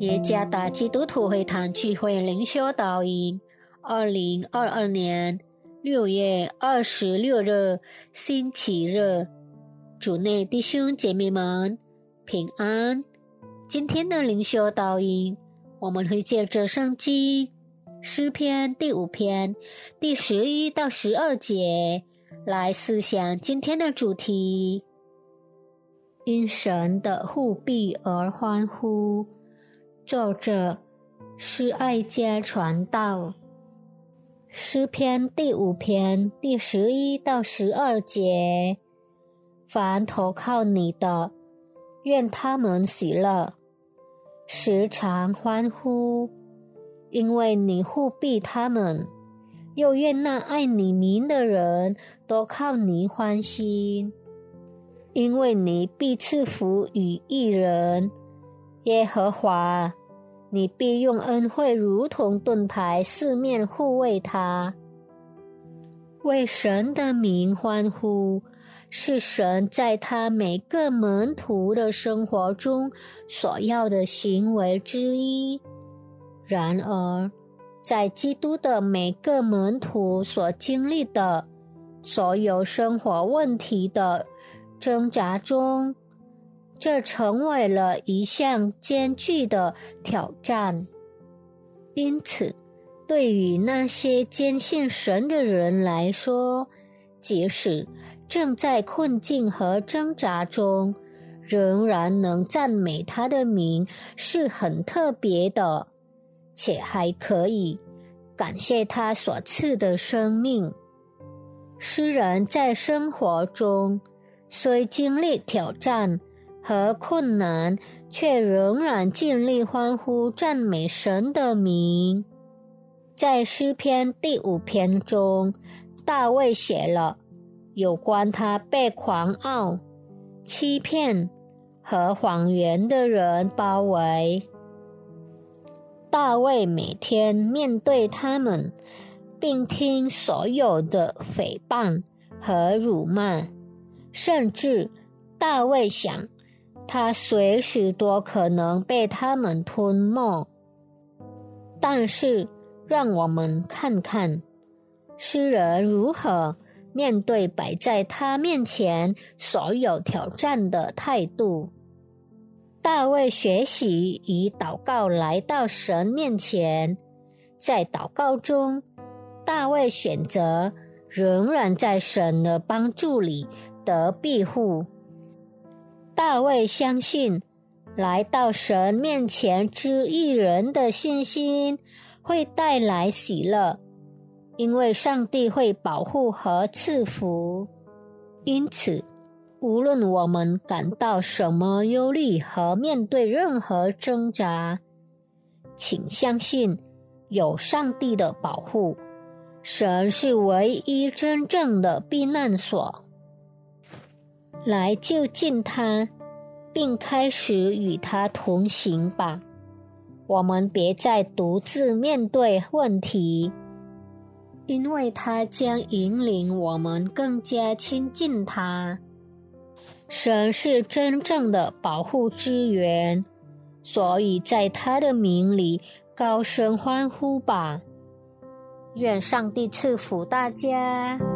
耶加达基督徒会堂聚会灵修导引，二零二二年六月二十六日星期日，主内弟兄姐妹们平安。今天的灵修导引，我们会借着圣经诗篇第五篇第十一到十二节来思想今天的主题：因神的护庇而欢呼。作者是爱家传道诗篇第五篇第十一到十二节：凡投靠你的，愿他们喜乐，时常欢呼，因为你护庇他们；又愿那爱你名的人都靠你欢心，因为你必赐福与一人。耶和华，你必用恩惠如同盾牌，四面护卫他。为神的名欢呼，是神在他每个门徒的生活中所要的行为之一。然而，在基督的每个门徒所经历的所有生活问题的挣扎中，这成为了一项艰巨的挑战，因此，对于那些坚信神的人来说，即使正在困境和挣扎中，仍然能赞美他的名是很特别的，且还可以感谢他所赐的生命。诗人在生活中虽经历挑战。和困难，却仍然尽力欢呼赞美神的名。在诗篇第五篇中，大卫写了有关他被狂傲、欺骗和谎言的人包围。大卫每天面对他们，并听所有的诽谤和辱骂，甚至大卫想。他随时都可能被他们吞没，但是让我们看看诗人如何面对摆在他面前所有挑战的态度。大卫学习以祷告来到神面前，在祷告中，大卫选择仍然在神的帮助里得庇护。大卫相信，来到神面前之一人的信心会带来喜乐，因为上帝会保护和赐福。因此，无论我们感到什么忧虑和面对任何挣扎，请相信有上帝的保护，神是唯一真正的避难所。来就近他，并开始与他同行吧。我们别再独自面对问题，因为他将引领我们更加亲近他。神是真正的保护之源，所以在他的名里高声欢呼吧。愿上帝赐福大家。